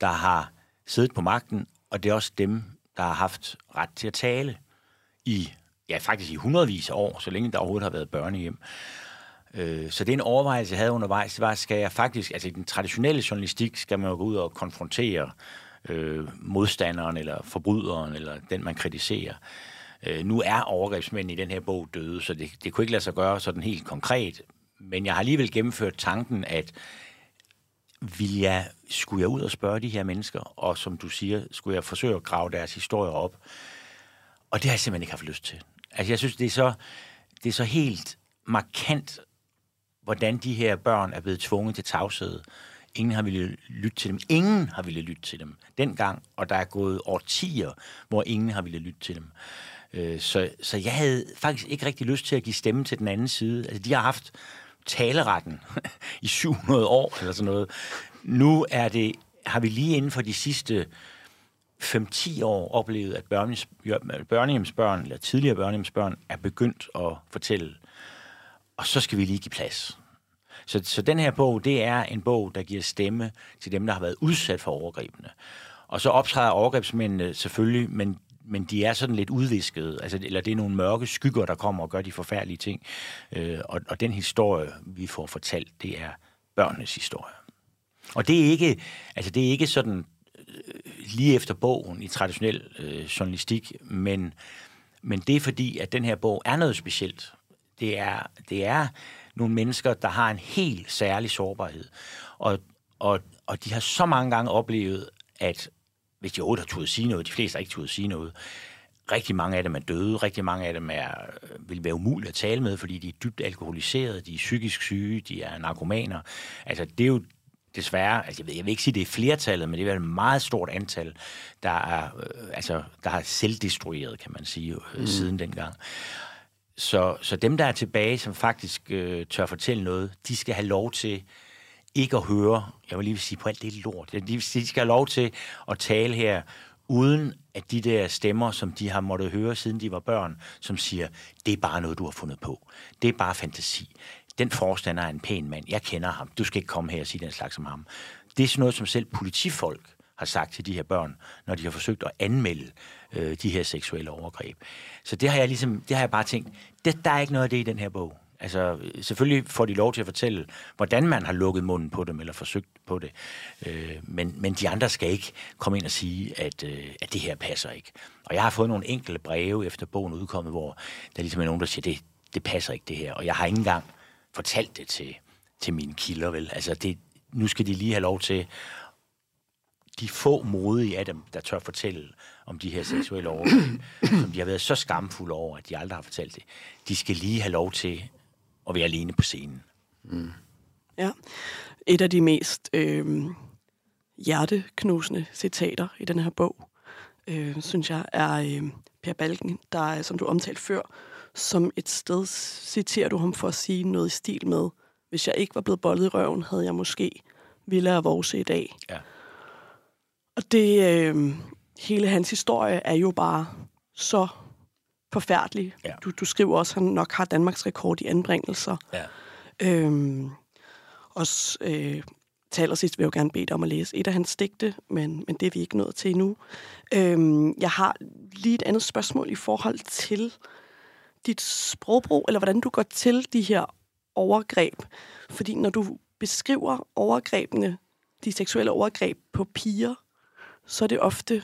B: der har siddet på magten, og det er også dem, der har haft ret til at tale i, ja faktisk i hundredvis af år, så længe der overhovedet har været børnehjem. Øh, så det er en overvejelse, jeg havde undervejs, var, skal jeg faktisk, altså i den traditionelle journalistik, skal man jo gå ud og konfrontere øh, modstanderen, eller forbryderen, eller den, man kritiserer. Øh, nu er overgrebsmænd i den her bog døde, så det, det kunne ikke lade sig gøre sådan helt konkret. Men jeg har alligevel gennemført tanken, at vil jeg, skulle jeg ud og spørge de her mennesker, og som du siger, skulle jeg forsøge at grave deres historier op. Og det har jeg simpelthen ikke haft lyst til. Altså jeg synes, det er så, det er så helt markant, hvordan de her børn er blevet tvunget til tavshed. Ingen har ville lytte til dem. Ingen har ville lytte til dem dengang, og der er gået årtier, hvor ingen har ville lytte til dem. Øh, så, så jeg havde faktisk ikke rigtig lyst til at give stemme til den anden side. Altså, de har haft taleretten i 700 år, eller sådan noget. Nu er det, har vi lige inden for de sidste 5-10 år oplevet, at børnehjemsbørn, eller tidligere børnehjemsbørn, er begyndt at fortælle. Og så skal vi lige give plads. Så, så den her bog, det er en bog, der giver stemme til dem, der har været udsat for overgrebene. Og så optræder overgrebsmændene selvfølgelig, men, men de er sådan lidt udviskede, altså, eller det er nogle mørke skygger, der kommer og gør de forfærdelige ting. Øh, og, og den historie, vi får fortalt, det er børnenes historie. Og det er ikke, altså det er ikke sådan Øh, lige efter bogen i traditionel øh, journalistik, men, men det er fordi, at den her bog er noget specielt. Det er, det er nogle mennesker, der har en helt særlig sårbarhed. Og, og, og de har så mange gange oplevet, at hvis de overhovedet har turde sige noget, de fleste har ikke turde sige noget, rigtig mange af dem er døde, rigtig mange af dem er, øh, vil være umulige at tale med, fordi de er dybt alkoholiserede, de er psykisk syge, de er narkomaner. Altså, det er jo desværre, altså jeg, ved, jeg vil ikke sige, det er flertallet, men det er et meget stort antal, der er, øh, altså, der er selvdestrueret, kan man sige, øh, mm. siden dengang. Så, så dem, der er tilbage, som faktisk øh, tør fortælle noget, de skal have lov til ikke at høre, jeg vil lige sige på alt det lort, de, de skal have lov til at tale her, uden at de der stemmer, som de har måttet høre, siden de var børn, som siger, det er bare noget, du har fundet på. Det er bare fantasi. Den forstander er en pæn mand. Jeg kender ham. Du skal ikke komme her og sige den slags om ham. Det er sådan noget, som selv politifolk har sagt til de her børn, når de har forsøgt at anmelde øh, de her seksuelle overgreb. Så det har jeg ligesom, det har jeg bare tænkt, det, der er ikke noget af det i den her bog. Altså, øh, selvfølgelig får de lov til at fortælle, hvordan man har lukket munden på dem, eller forsøgt på det. Øh, men, men de andre skal ikke komme ind og sige, at, øh, at det her passer ikke. Og jeg har fået nogle enkelte breve efter bogen udkommet, hvor der ligesom er nogen, der siger, det, det passer ikke det her. Og jeg har ikke engang fortalt det til, til mine kilder, vel? Altså, det, nu skal de lige have lov til de få modige af dem, der tør fortælle om de her seksuelle overgreb, som de har været så skamfulde over, at de aldrig har fortalt det, de skal lige have lov til at være alene på scenen. Mm.
C: Ja. Et af de mest øh, hjerteknusende citater i den her bog, øh, synes jeg, er øh, Per Balken, der, som du omtalte før, som et sted citerer du ham for at sige noget i stil med, hvis jeg ikke var blevet bollet i røven, havde jeg måske ville have vores i dag. Ja. Og det, øh, hele hans historie er jo bare så forfærdelig. Ja. Du, du skriver også, at han nok har Danmarks rekord i anbringelser. Ja. Øhm, også øh, til allersidst vil jeg jo gerne bede dig om at læse et af hans digte, men, men det er vi ikke nået til endnu. Øhm, jeg har lige et andet spørgsmål i forhold til dit sprogbrug, eller hvordan du går til de her overgreb. Fordi når du beskriver overgrebene, de seksuelle overgreb på piger, så er det ofte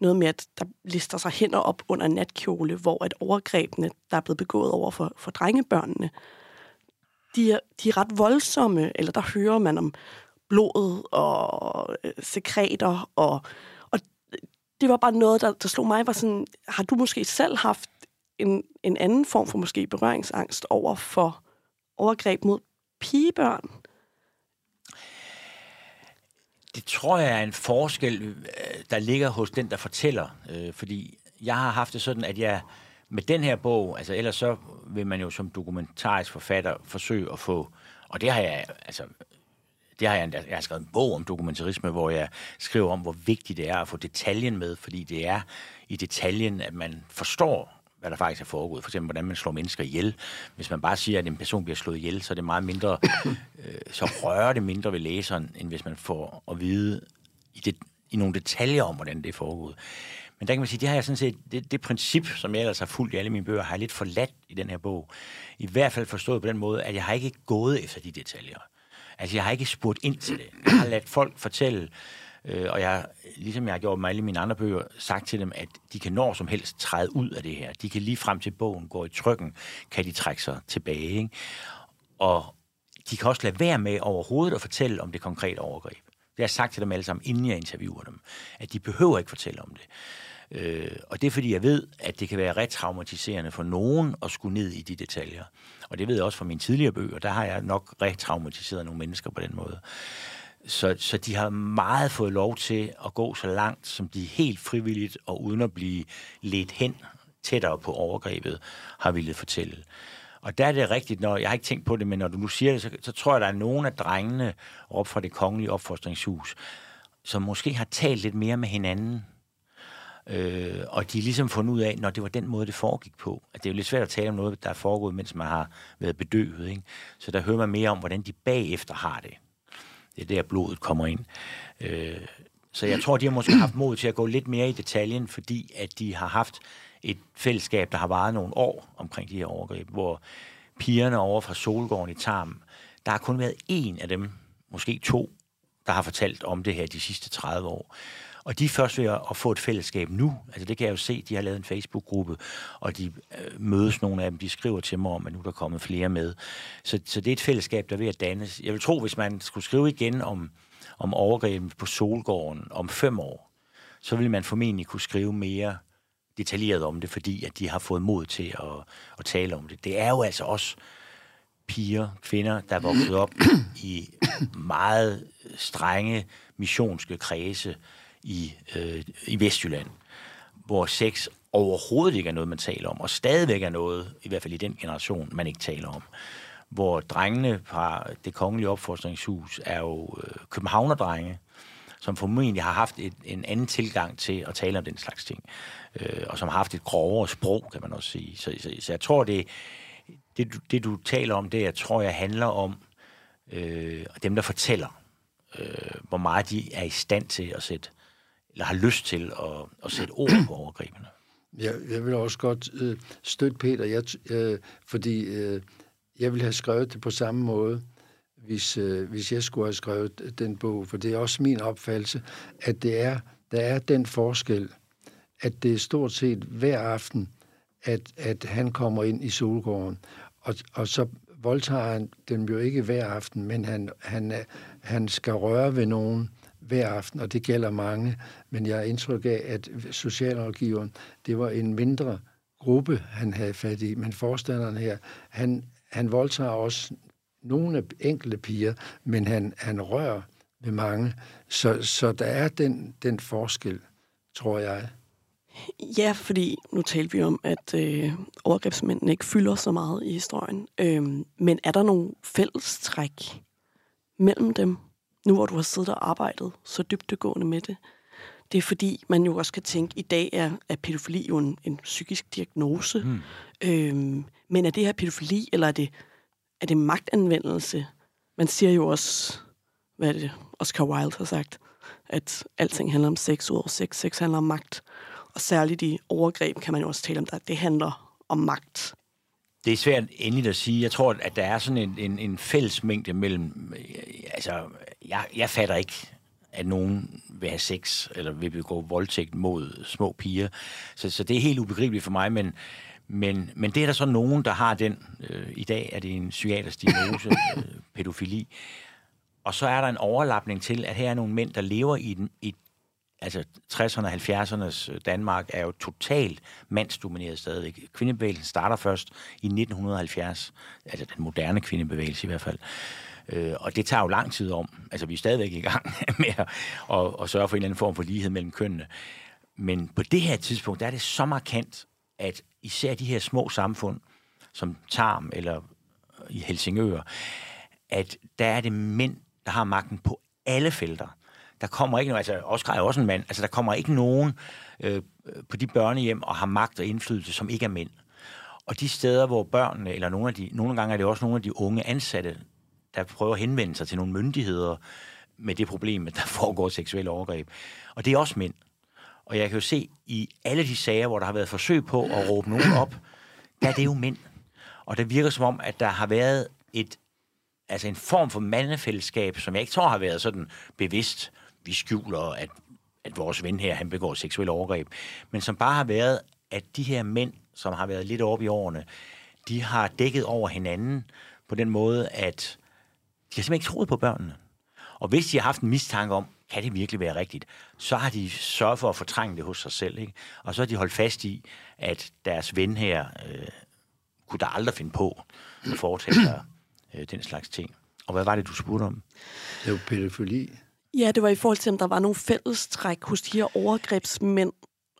C: noget med, at der lister sig hænder op under natkjole, hvor at overgrebene, der er blevet begået over for, for drengebørnene, de er, de er ret voldsomme, eller der hører man om blodet og øh, sekreter, og, og det var bare noget, der, der slog mig, var sådan, har du måske selv haft en, en anden form for måske berøringsangst over for overgreb mod pigebørn?
B: Det tror jeg er en forskel, øh, der ligger hos den, der fortæller. Øh, fordi jeg har haft det sådan, at jeg med den her bog, altså ellers så vil man jo som dokumentarisk forfatter forsøge at få, og det har jeg, altså det har jeg, jeg har skrevet en bog om dokumentarisme, hvor jeg skriver om, hvor vigtigt det er at få detaljen med, fordi det er i detaljen, at man forstår hvad der faktisk er foregået. For eksempel, hvordan man slår mennesker ihjel. Hvis man bare siger, at en person bliver slået ihjel, så er det meget mindre, øh, så rører det mindre ved læseren, end hvis man får at vide i, det, i nogle detaljer om, hvordan det er foregået. Men der kan man sige, det har jeg sådan set, det, det princip, som jeg ellers har fulgt i alle mine bøger, har jeg lidt forladt i den her bog. I hvert fald forstået på den måde, at jeg har ikke gået efter de detaljer. Altså, jeg har ikke spurgt ind til det. Jeg har ladt folk fortælle, Øh, og jeg, ligesom jeg har gjort med alle mine andre bøger, sagt til dem, at de kan når som helst træde ud af det her. De kan lige frem til bogen gå i trykken, kan de trække sig tilbage. Ikke? Og de kan også lade være med overhovedet at fortælle om det konkrete overgreb. Det har jeg sagt til dem alle sammen, inden jeg interviewer dem, at de behøver ikke fortælle om det. Øh, og det er fordi, jeg ved, at det kan være ret traumatiserende for nogen at skulle ned i de detaljer. Og det ved jeg også fra mine tidligere bøger. Der har jeg nok retraumatiseret nogle mennesker på den måde. Så, så de har meget fået lov til at gå så langt, som de helt frivilligt og uden at blive ledt hen tættere på overgrebet har ville fortælle. Og der er det rigtigt, når jeg har ikke tænkt på det, men når du nu siger det, så, så tror jeg, der er nogle af drengene op fra det kongelige opfostringshus, som måske har talt lidt mere med hinanden, Øh, og de er ligesom fundet ud af, når det var den måde, det foregik på. At det er jo lidt svært at tale om noget, der er foregået, mens man har været bedøvet. Ikke? Så der hører man mere om, hvordan de bagefter har det. Det er der, blodet kommer ind. Øh, så jeg tror, de har måske haft mod til at gå lidt mere i detaljen, fordi at de har haft et fællesskab, der har varet nogle år omkring de her overgreb, hvor pigerne over fra Solgården i Tarm, der har kun været en af dem, måske to, der har fortalt om det her de sidste 30 år. Og de er først ved at få et fællesskab nu. Altså det kan jeg jo se, de har lavet en Facebook-gruppe, og de øh, mødes nogle af dem, de skriver til mig om, at nu der kommet flere med. Så, så det er et fællesskab, der er ved at dannes. Jeg vil tro, hvis man skulle skrive igen om, om overgrebet på Solgården om fem år, så vil man formentlig kunne skrive mere detaljeret om det, fordi at de har fået mod til at, at tale om det. Det er jo altså også piger, kvinder, der er vokset op i meget strenge missionske kredse, i, øh, i Vestjylland, hvor sex overhovedet ikke er noget, man taler om, og stadigvæk er noget, i hvert fald i den generation, man ikke taler om. Hvor drengene fra det kongelige opfostringshus er jo øh, københavnerdrenge, som formentlig har haft et, en anden tilgang til at tale om den slags ting, øh, og som har haft et grovere sprog, kan man også sige. Så, så, så jeg tror, det, det, det du taler om, det jeg tror jeg handler om øh, dem, der fortæller, øh, hvor meget de er i stand til at sætte eller har lyst til at, at sætte ord på overgrebene.
D: Jeg, jeg vil også godt øh, støtte Peter, jeg, øh, fordi øh, jeg vil have skrevet det på samme måde, hvis, øh, hvis jeg skulle have skrevet den bog. For det er også min opfattelse, at det er, der er den forskel, at det er stort set hver aften, at, at han kommer ind i solgården, og, og så voldtager han dem jo ikke hver aften, men han, han, han skal røre ved nogen, hver aften, og det gælder mange. Men jeg har indtryk af, at socialrådgiveren, det var en mindre gruppe, han havde fat i. Men forstanderen her, han, han voldtager også nogle enkelte piger, men han, han rører ved mange. Så, så der er den, den forskel, tror jeg.
C: Ja, fordi nu talte vi om, at øh, overgrebsmændene ikke fylder så meget i historien. Øh, men er der nogle fællestræk mellem dem? Nu hvor du har siddet og arbejdet så dybtegående med det, det er fordi, man jo også kan tænke, at i dag er, er pædofili jo en, en psykisk diagnose. Mm. Øhm, men er det her pædofili, eller er det, er det magtanvendelse? Man siger jo også, hvad er det Oscar Wilde har sagt, at alting handler om sex, udover sex. Sex handler om magt. Og særligt i overgreb kan man jo også tale om, at det handler om magt
B: det er svært endeligt at sige. Jeg tror, at der er sådan en, en, en fælles mængde mellem... Altså, jeg, jeg fatter ikke, at nogen vil have sex, eller vil begå voldtægt mod små piger. Så, så det er helt ubegribeligt for mig, men, men, men det er der så nogen, der har den. Øh, I dag er det en psykiatrisk diagnose, øh, pædofili. Og så er der en overlapning til, at her er nogle mænd, der lever i, den, i altså 60'erne og 70'ernes øh, Danmark er jo totalt mandsdomineret stadigvæk. Kvindebevægelsen starter først i 1970, altså den moderne kvindebevægelse i hvert fald. Øh, Øh, og det tager jo lang tid om. Altså, vi er stadigvæk i gang med at, at, at sørge for en eller anden form for lighed mellem kønnene. Men på det her tidspunkt, der er det så markant, at især de her små samfund, som Tarm eller øh, i Helsingør, at der er det mænd, der har magten på alle felter der kommer ikke, altså Oscar er også en mand, altså der kommer ikke nogen øh, på de børnehjem og har magt og indflydelse, som ikke er mænd. Og de steder, hvor børnene, eller nogle, af de, nogle gange er det også nogle af de unge ansatte, der prøver at henvende sig til nogle myndigheder med det problem, at der foregår seksuelle overgreb. Og det er også mænd. Og jeg kan jo se i alle de sager, hvor der har været forsøg på at råbe nogen op, der er det jo mænd. Og det virker som om, at der har været et, altså en form for mandefællesskab, som jeg ikke tror har været sådan bevidst vi skjuler, at, at vores ven her, han begår seksuelle overgreb, men som bare har været, at de her mænd, som har været lidt oppe i årene, de har dækket over hinanden på den måde, at de har simpelthen ikke troet på børnene. Og hvis de har haft en mistanke om, kan det virkelig være rigtigt, så har de sørget for at fortrænge det hos sig selv. Ikke? Og så har de holdt fast i, at deres ven her øh, kunne der aldrig finde på at foretage sig øh, den slags ting. Og hvad var det, du spurgte om?
D: Det var pædofili.
C: Ja, det var i forhold til, om der var nogle fællestræk hos de her overgrebsmænd.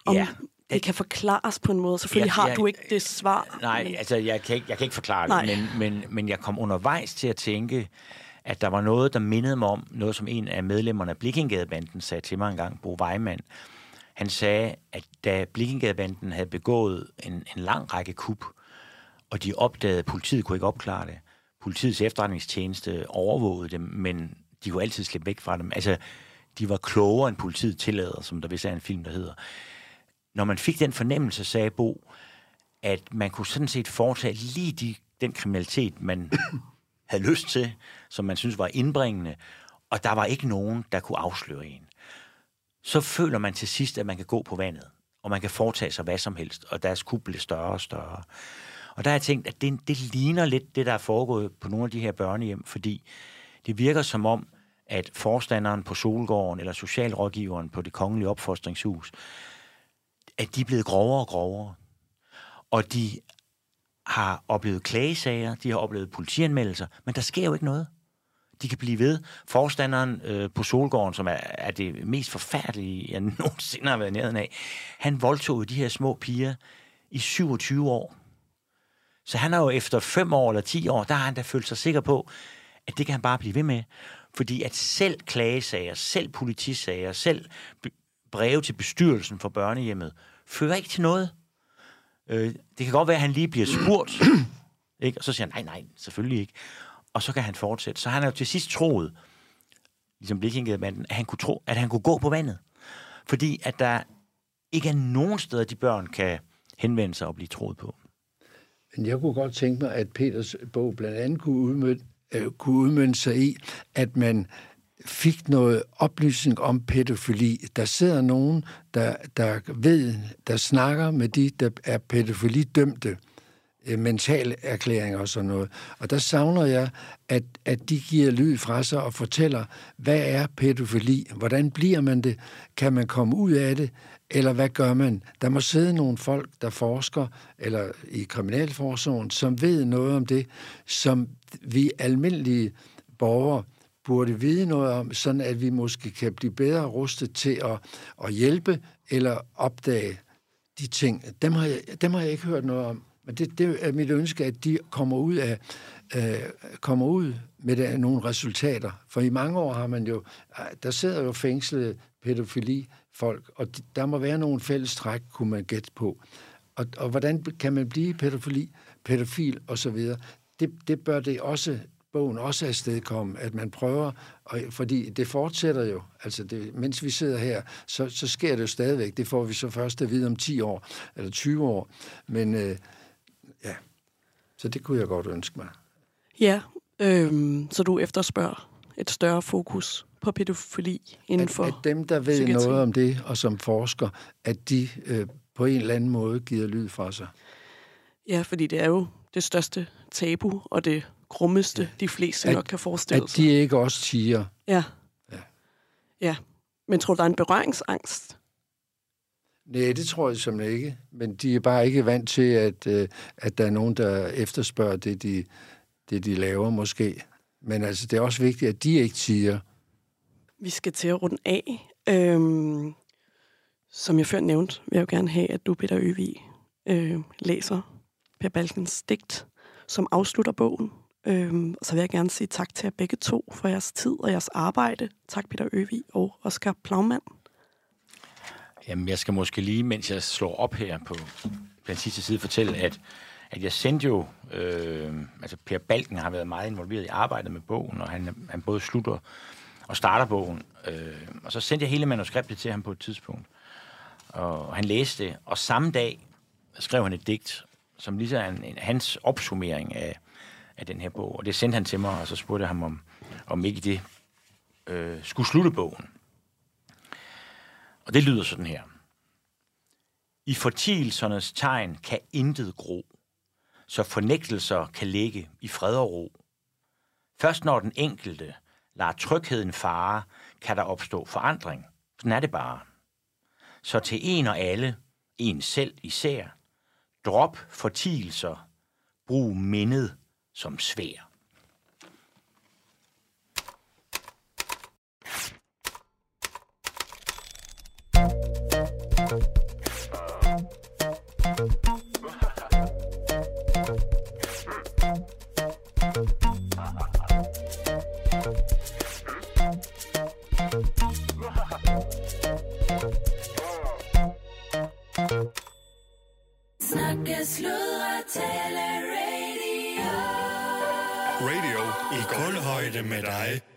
C: Om
B: ja.
C: Det kan forklares på en måde. Selvfølgelig
B: Ja,
C: har
B: ja,
C: du ikke det svar.
B: Nej,
C: men-
B: altså jeg kan ikke, jeg kan ikke forklare
C: Nej.
B: det, men, men, men jeg kom undervejs til at tænke, at der var noget, der mindede mig om noget, som en af medlemmerne af Blikkingadebanden sagde til mig engang, Bo Weimann. Han sagde, at da Blikkingadebanden havde begået en, en lang række kup, og de opdagede, at politiet kunne ikke opklare det. Politiets efterretningstjeneste overvågede dem, men de kunne altid slippe væk fra dem. Altså, de var klogere end politiet tillader, som der vist er en film, der hedder. Når man fik den fornemmelse, sagde Bo, at man kunne sådan set foretage lige de, den kriminalitet, man havde lyst til, som man synes var indbringende, og der var ikke nogen, der kunne afsløre en. Så føler man til sidst, at man kan gå på vandet, og man kan foretage sig hvad som helst, og deres kub bliver større og større. Og der har jeg tænkt, at det, det ligner lidt det, der er foregået på nogle af de her børnehjem, fordi det virker som om, at forstanderen på Solgården eller socialrådgiveren på det kongelige opfostringshus, at de er blevet grovere og grovere. Og de har oplevet klagesager, de har oplevet politianmeldelser, men der sker jo ikke noget. De kan blive ved. Forstanderen øh, på Solgården, som er, er det mest forfærdelige, jeg nogensinde har været nærheden af, han voldtog de her små piger i 27 år. Så han har jo efter 5 år eller 10 år, der har han da følt sig sikker på, at det kan han bare blive ved med. Fordi at selv klagesager, selv politisager, selv breve til bestyrelsen for børnehjemmet, fører ikke til noget. Øh, det kan godt være, at han lige bliver spurgt, ikke? og så siger han, nej, nej, selvfølgelig ikke. Og så kan han fortsætte. Så han har jo til sidst troet, ligesom Blikkingademanden, at han kunne tro, at han kunne gå på vandet. Fordi at der ikke er nogen steder, de børn kan henvende sig og blive troet på.
D: Men jeg kunne godt tænke mig, at Peters bog blandt andet kunne udmønte, øh, kunne udmønte sig i, at man fik noget oplysning om pædofili. Der sidder nogen, der, der ved, der snakker med de, der er pædofilidømte, øh, mentale erklæringer og sådan noget. Og der savner jeg, at, at de giver lyd fra sig og fortæller, hvad er pædofili? Hvordan bliver man det? Kan man komme ud af det? Eller hvad gør man? Der må sidde nogle folk, der forsker, eller i kriminalforsorgen, som ved noget om det, som vi almindelige borgere burde vide noget om, sådan at vi måske kan blive bedre rustet til at, at hjælpe eller opdage de ting. Dem har jeg, dem har jeg ikke hørt noget om. Men det, det er mit ønske, at de kommer ud af øh, kommer ud med det, nogle resultater. For i mange år har man jo, øh, der sidder jo fængslede pædofili-folk, og de, der må være nogle fælles træk, kunne man gætte på. Og, og hvordan kan man blive pædofili, pædofil osv.? Det, det bør det også bogen også afstedkomme, at man prøver, og, fordi det fortsætter jo, altså det, mens vi sidder her, så, så sker det jo stadigvæk. Det får vi så først at vide om 10 år, eller 20 år. Men øh, ja, så det kunne jeg godt ønske mig.
C: Ja, øhm, så du efterspørger et større fokus på pædofili inden
D: At,
C: for...
D: at dem, der ved
C: psykiatri.
D: noget om det, og som forsker, at de øh, på en eller anden måde giver lyd fra sig.
C: Ja, fordi det er jo det største tabu, og det grummeste, ja. de fleste
D: At-
C: nok kan forestille
D: At
C: sig.
D: de ikke også siger,
C: Ja.
D: Ja.
C: Ja. Men tror du, der er en berøringsangst?
D: nej, det tror jeg som ikke, men de er bare ikke vant til, at, øh, at der er nogen, der efterspørger det de, det, de laver måske. Men altså, det er også vigtigt, at de ikke siger,
C: Vi skal til at runde af. Øhm, som jeg før nævnte, vil jeg jo gerne have, at du, Peter Øvig, øh, læser Per Balkens digt, som afslutter bogen. Øhm, og så vil jeg gerne sige tak til jer begge to for jeres tid og jeres arbejde. Tak, Peter Øvi og Oscar Plagmand.
B: Jamen, jeg skal måske lige, mens jeg slår op her på den sidste side, fortælle, at, at jeg sendte jo... Øh, altså, Per Balken har været meget involveret i arbejdet med bogen, og han, han både slutter og starter bogen. Øh, og så sendte jeg hele manuskriptet til ham på et tidspunkt. Og han læste det, og samme dag skrev han et digt, som lige er en, en, hans opsummering af, af den her bog. Og det sendte han til mig, og så spurgte jeg ham, om, om ikke det øh, skulle slutte bogen. Og det lyder sådan her. I fortielsernes tegn kan intet gro, så fornægtelser kan ligge i fred og ro. Først når den enkelte lader trygheden fare, kan der opstå forandring. Sådan er det bare. Så til en og alle, en selv især, drop fortielser, brug mindet som svær.
E: Snakke, sludre, tale radio.
F: Radio i kulhøjde med dig.